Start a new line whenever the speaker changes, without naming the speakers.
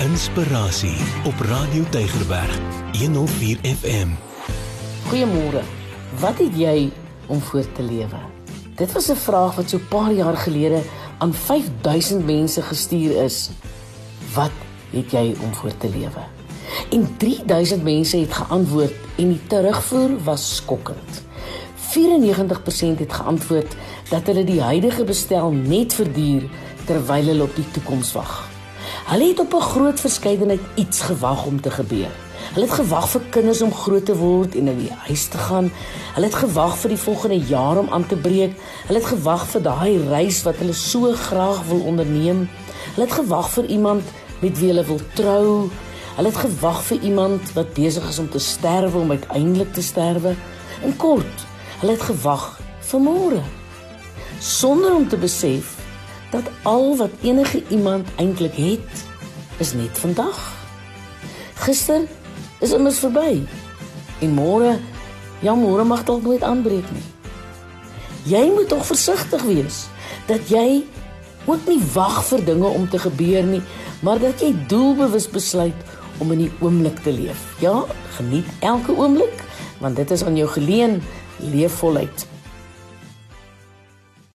Inspirasie op Radio Tygerberg 104 FM.
Goeiemôre. Wat het jy om voor te lewe? Dit was 'n vraag wat so 'n paar jaar gelede aan 5000 mense gestuur is. Wat het jy om voor te lewe? En 3000 mense het geantwoord en die terugvoer was skokkend. 94% het geantwoord dat hulle die huidige bestel net verduur terwyl hulle op die toekoms wag. Hulle het op 'n groot verskeidenheid iets gewag om te gebeur. Hulle het gewag vir kinders om groot te word en in die huis te gaan. Hulle het gewag vir die volgende jaar om aan te breek. Hulle het gewag vir daai reis wat hulle so graag wil onderneem. Hulle het gewag vir iemand met wie hulle wil trou. Hulle het gewag vir iemand wat besig is om te sterwe om uiteindelik te sterwe. In kort, hulle het gewag vir môre sonder om te besef dat al wat enige iemand eintlik het is net vandag. Gister is immers verby. En môre, ja môre mag dalk nooit aanbreek nie. Jy moet tog versigtig wees dat jy ook nie wag vir dinge om te gebeur nie, maar dat jy doelbewus besluit om in die oomblik te leef. Ja, geniet elke oomblik want dit is aan jou geleen, leef voluit.